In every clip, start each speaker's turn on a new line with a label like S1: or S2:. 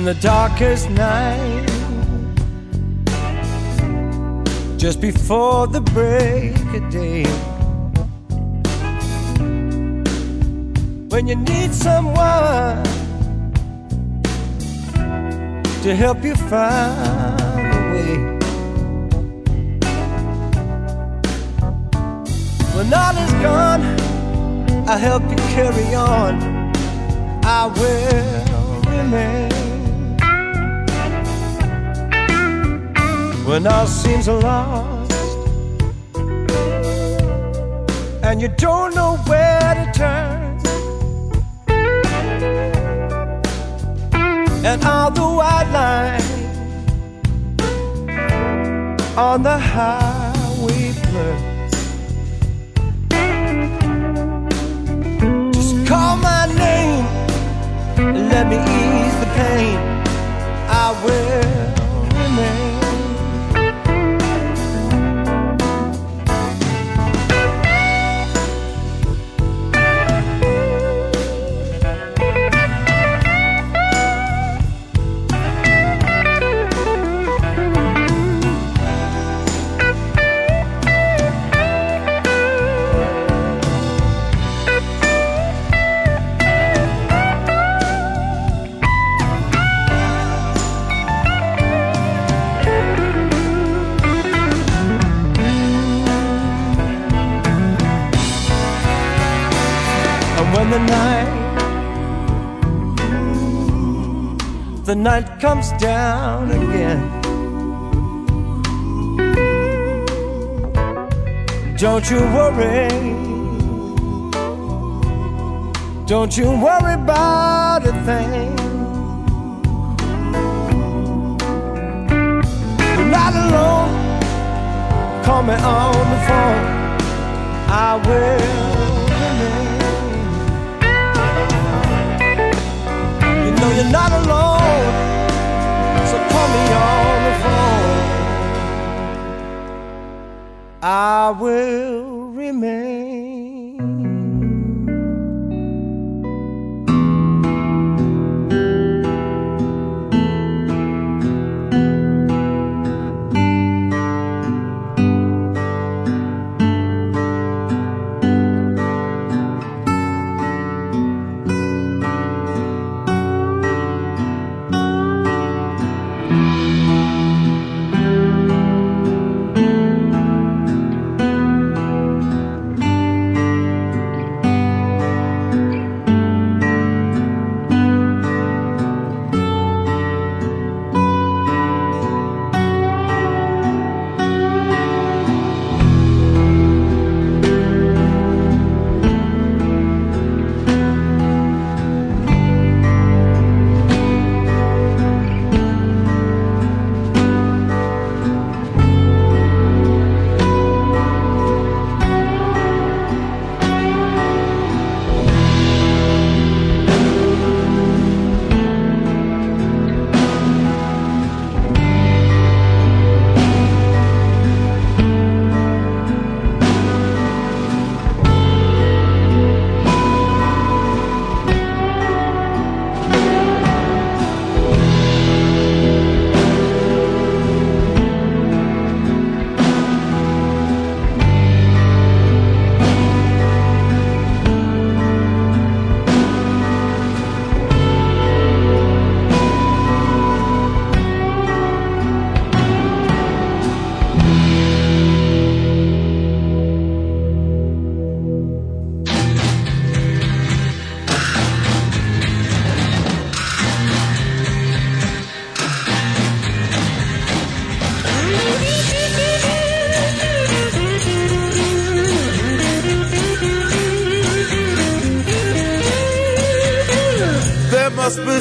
S1: In the darkest night, just before the break of day. When you need someone to help you find a way. When all is gone, I'll help you carry on. I will remain. When all seems lost. And you don't know where to turn. And all the white lines on the highway blur. Just call my name. And let me ease the pain. I will night comes down again. Don't you worry. Don't you worry about a thing. You're not alone. Call me on the phone. I will know you're not alone. Call me on the phone. I will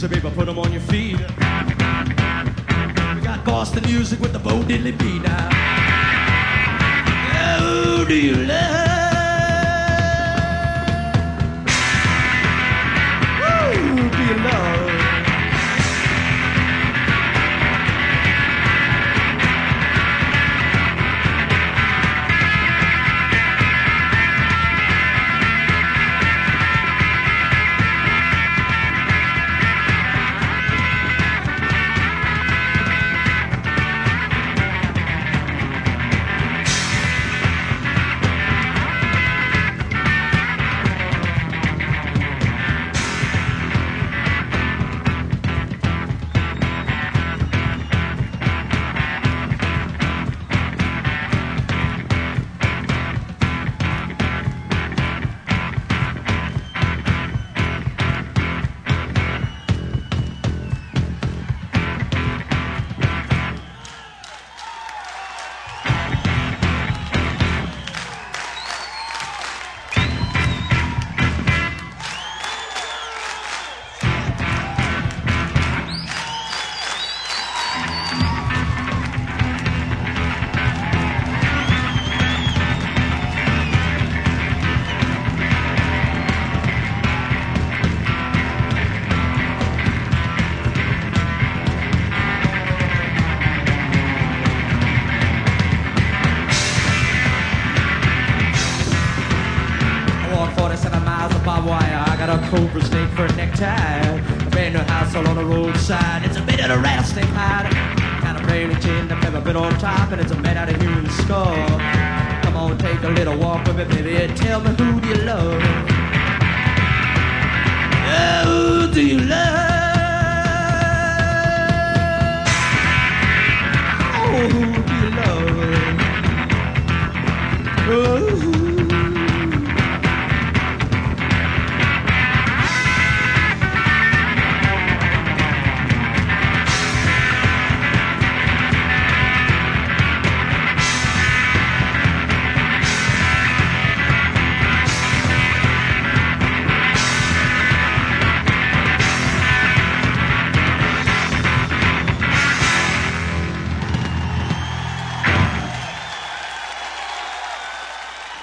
S2: music, baby, put them on your feet. We got Boston music with the Bo Diddley beat.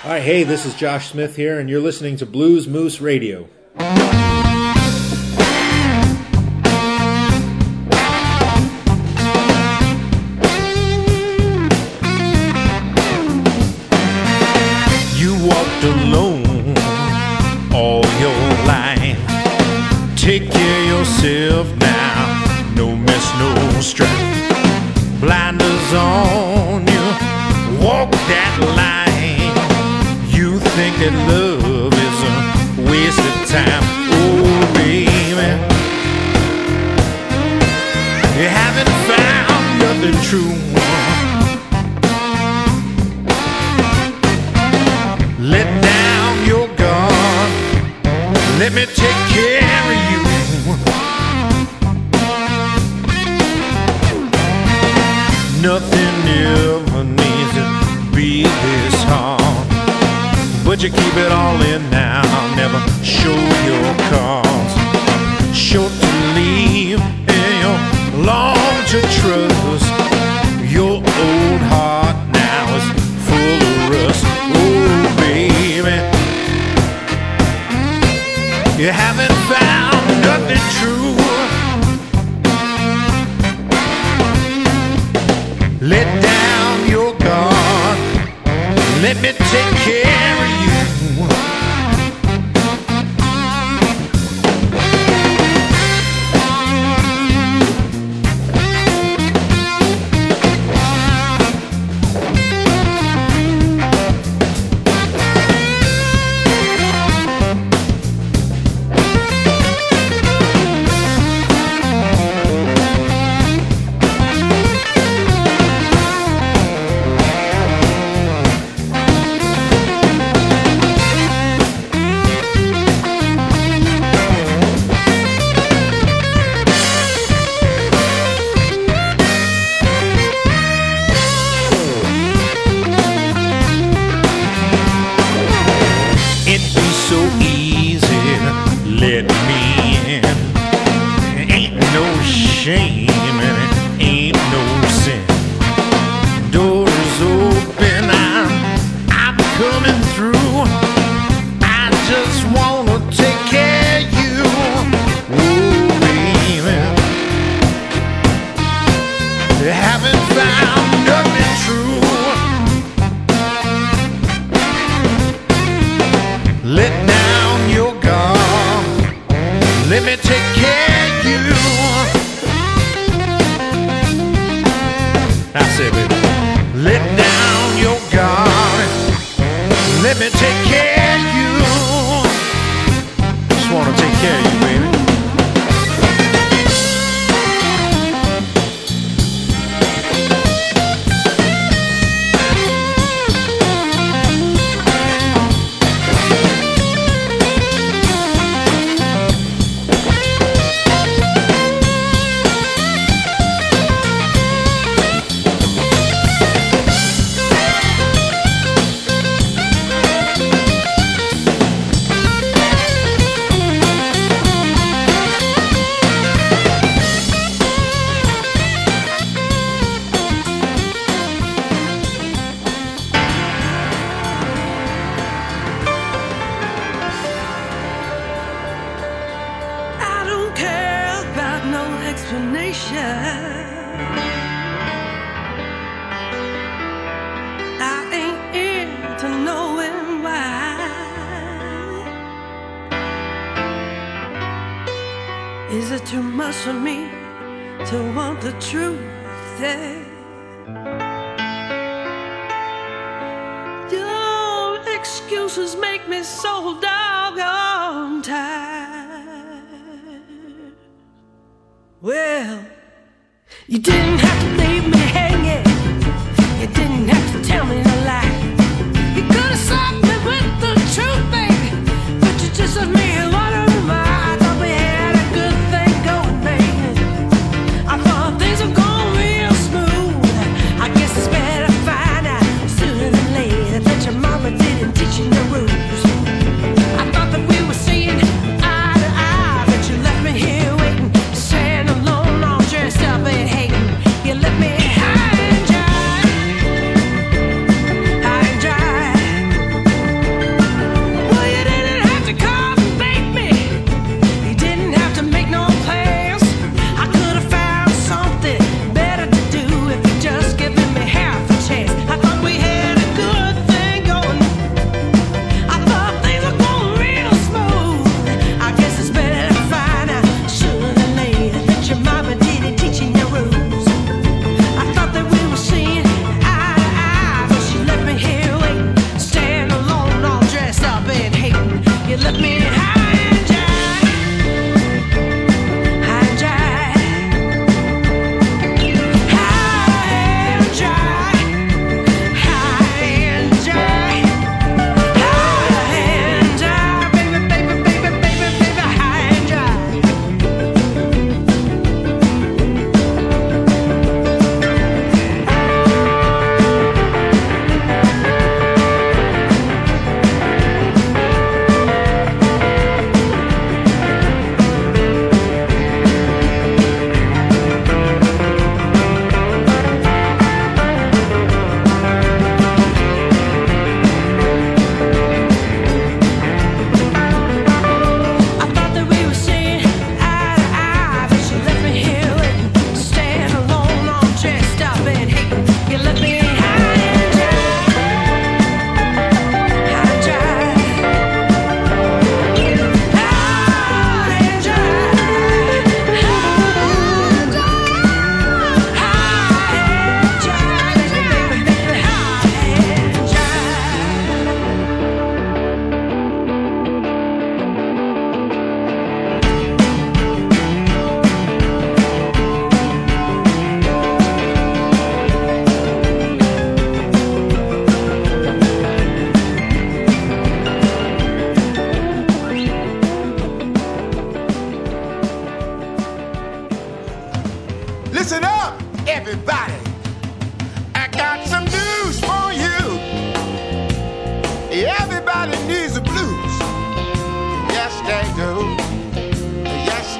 S2: All
S3: right, hey, this is Josh Smith here, and you're listening to Blues Moose Radio.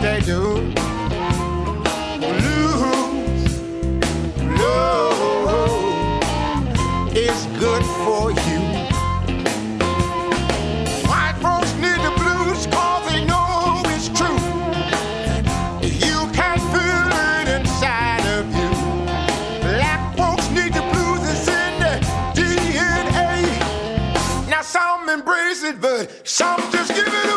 S4: they do. Blues, blues is
S5: good for you. White folks need the
S6: blues cause they know it's true. You can feel it inside of you. Black folks need the blues, it's in their DNA. Now some embrace it, but some just give it up.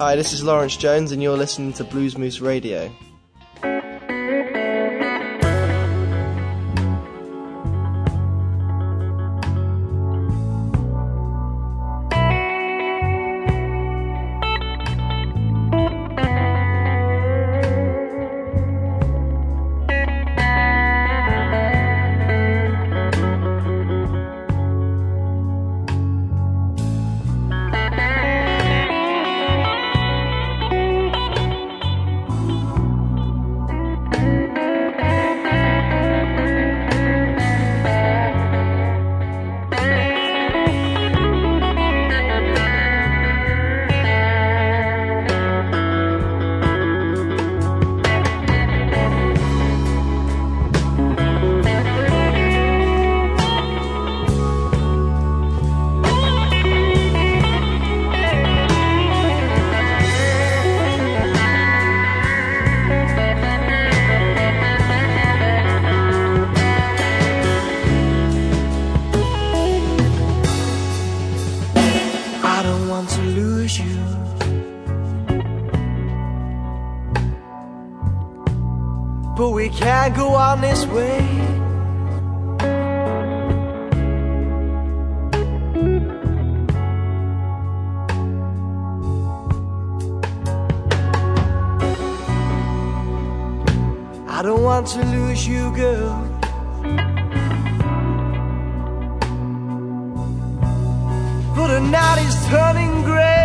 S1: Hi, this is Laurence Jones, and you're listening to Blues Moose Radio. this way. I don't want to lose you, girl. But the night is turning gray.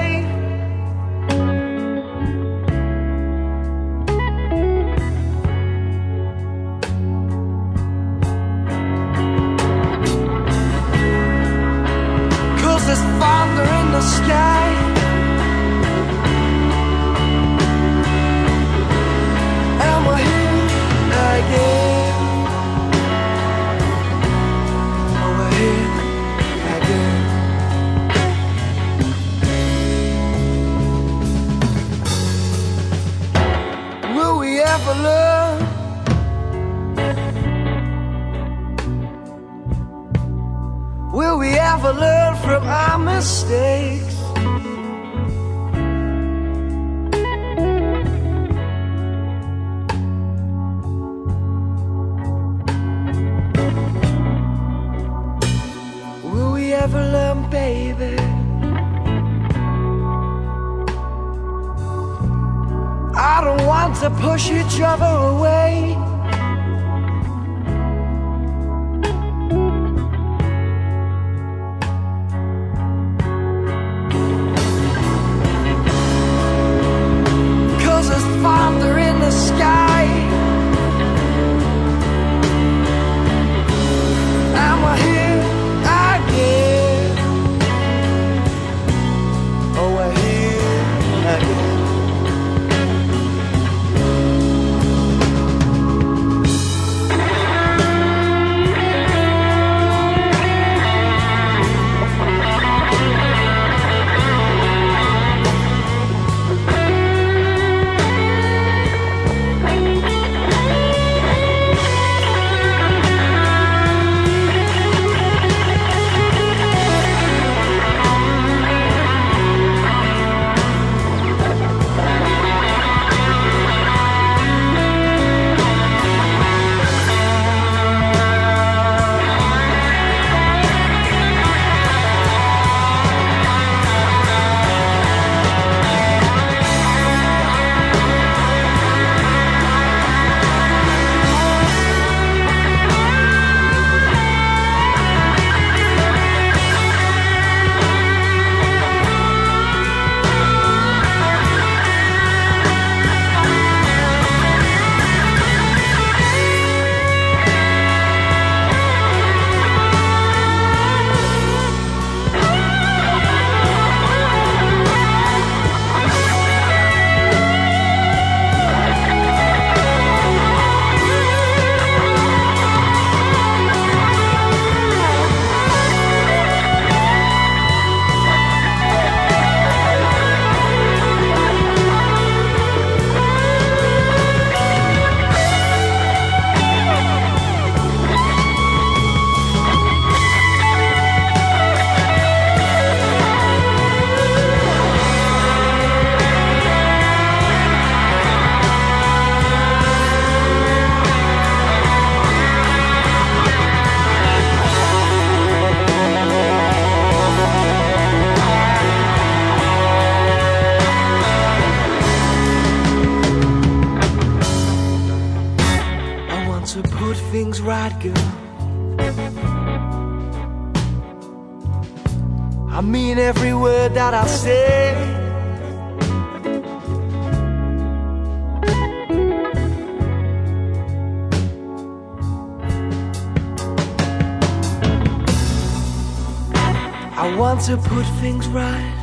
S1: to
S7: put things right.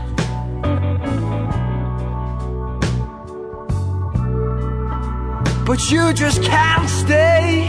S7: But you just can't stay.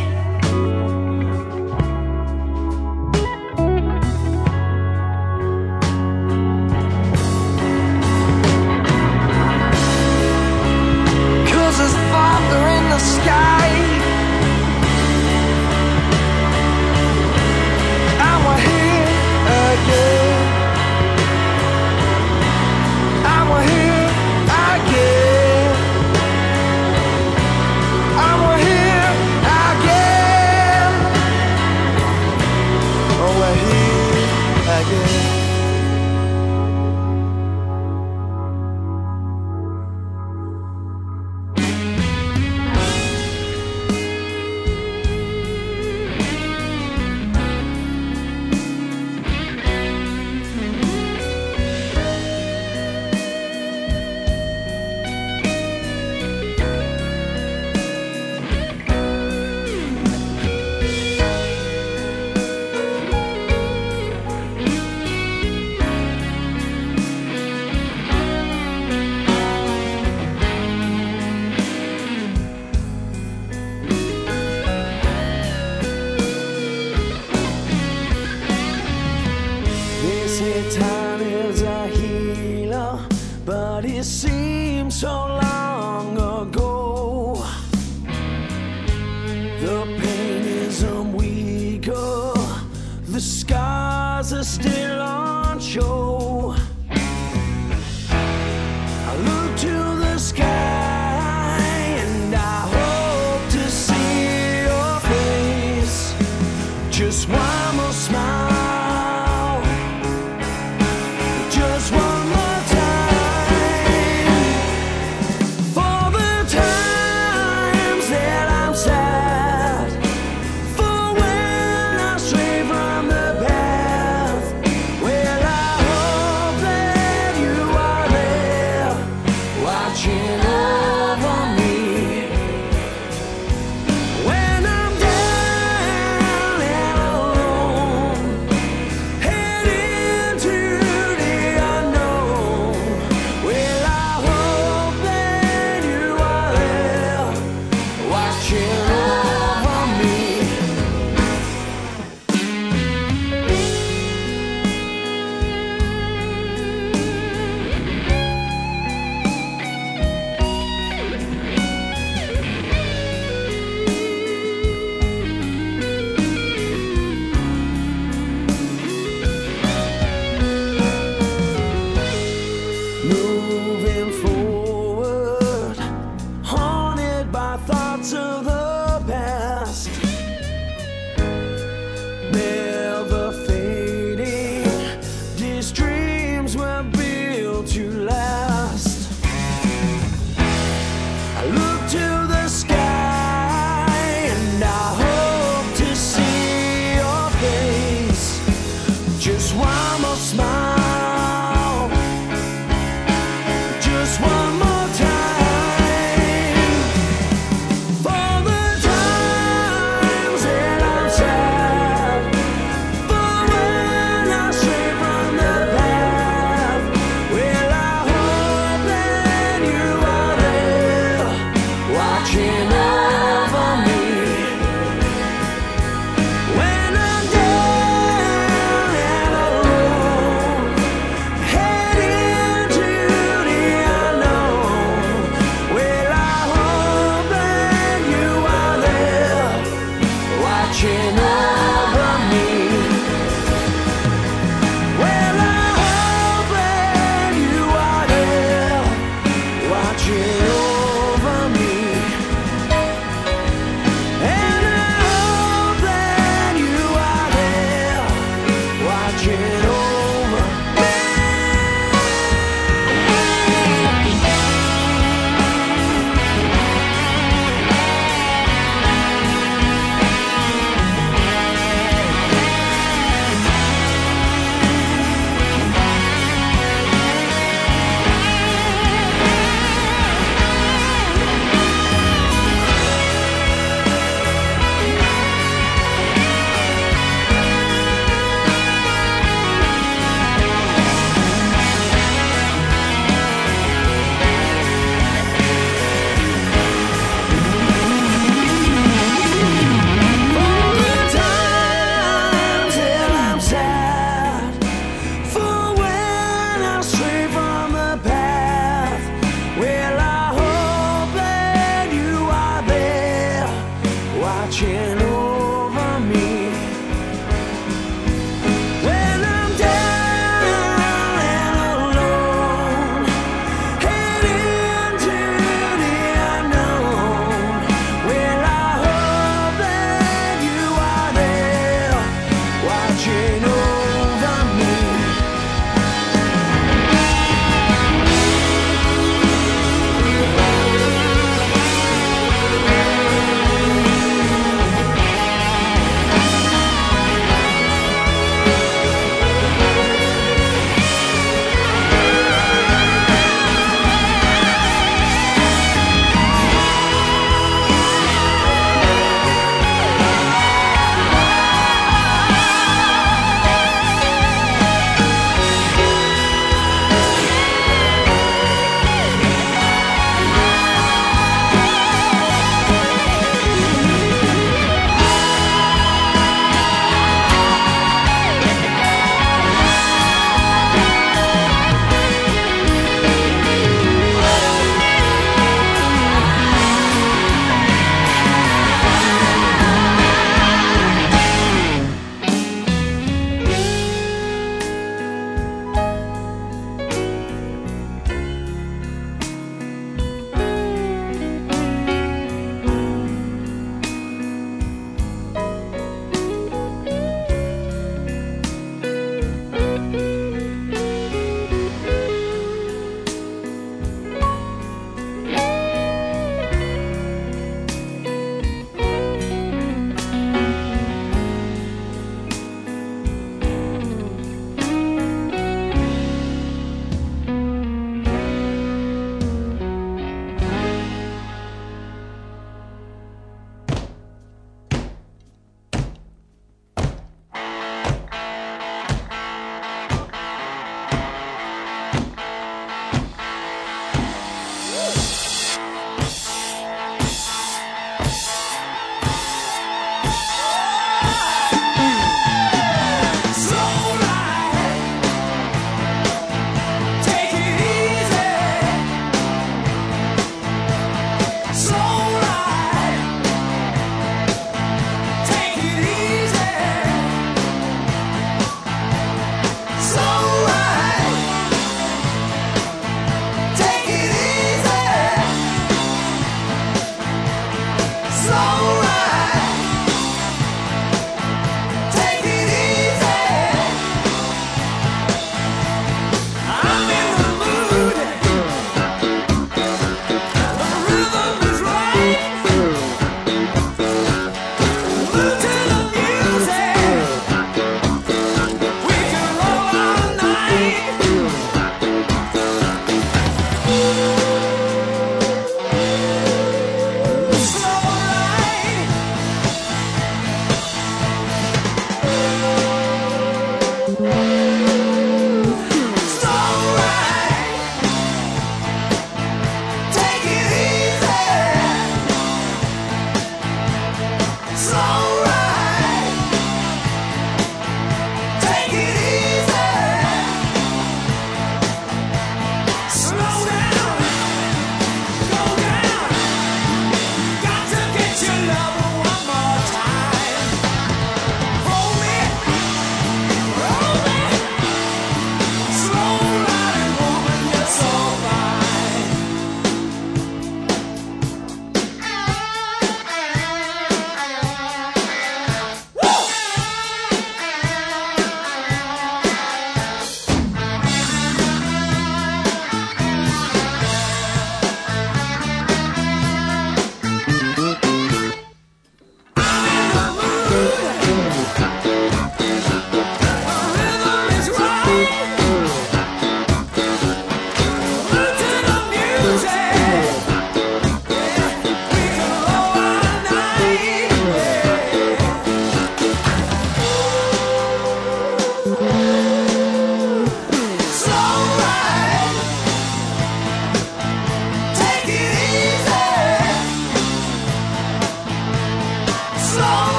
S7: moving forward.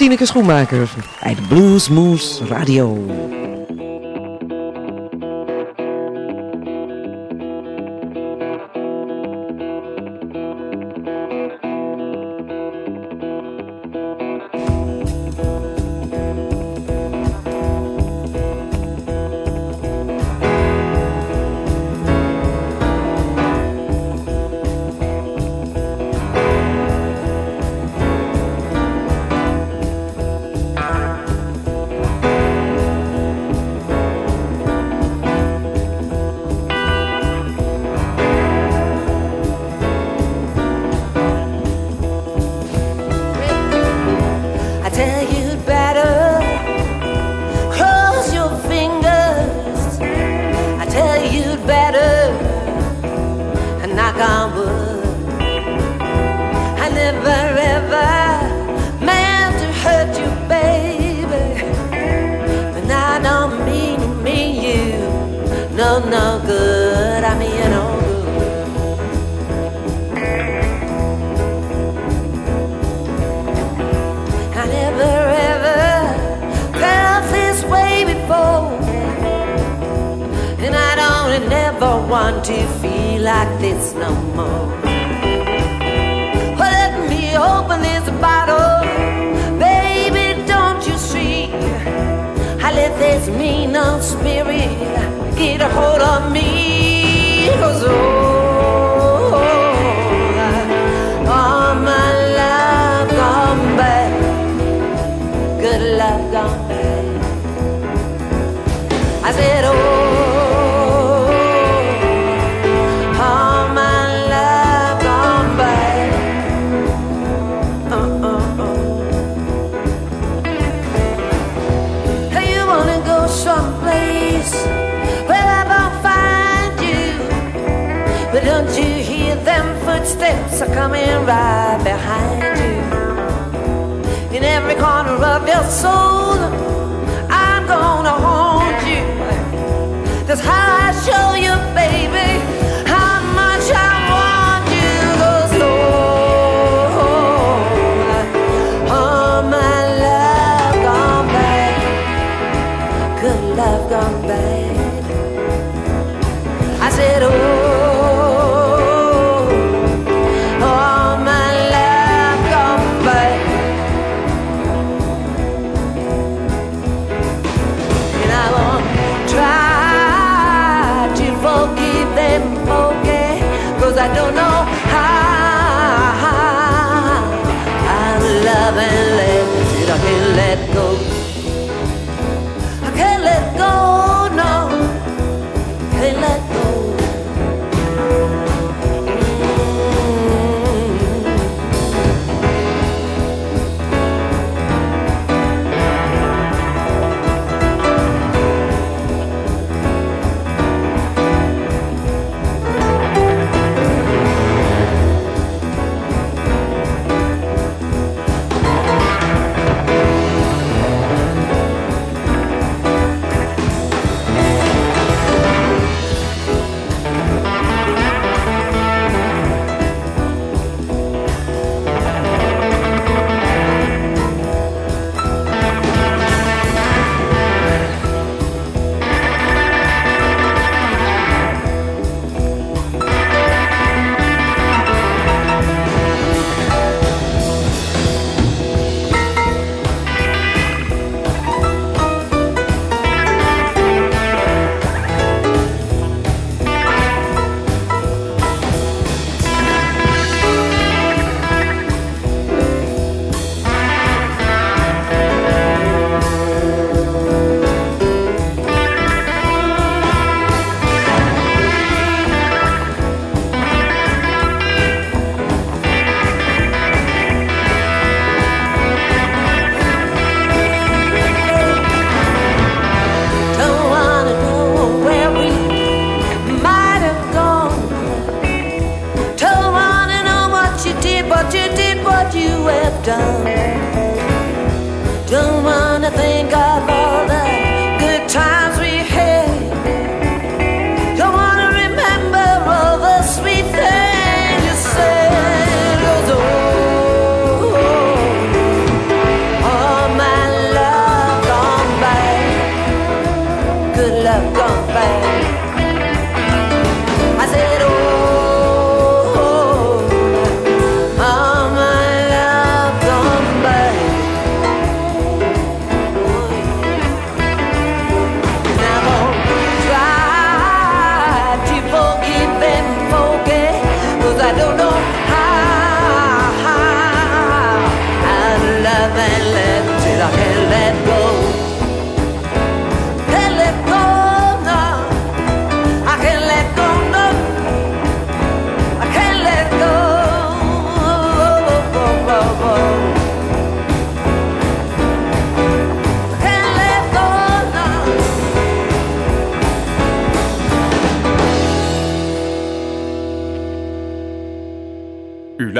S8: Tineke Schoenmaker bij de Blues Moose Radio.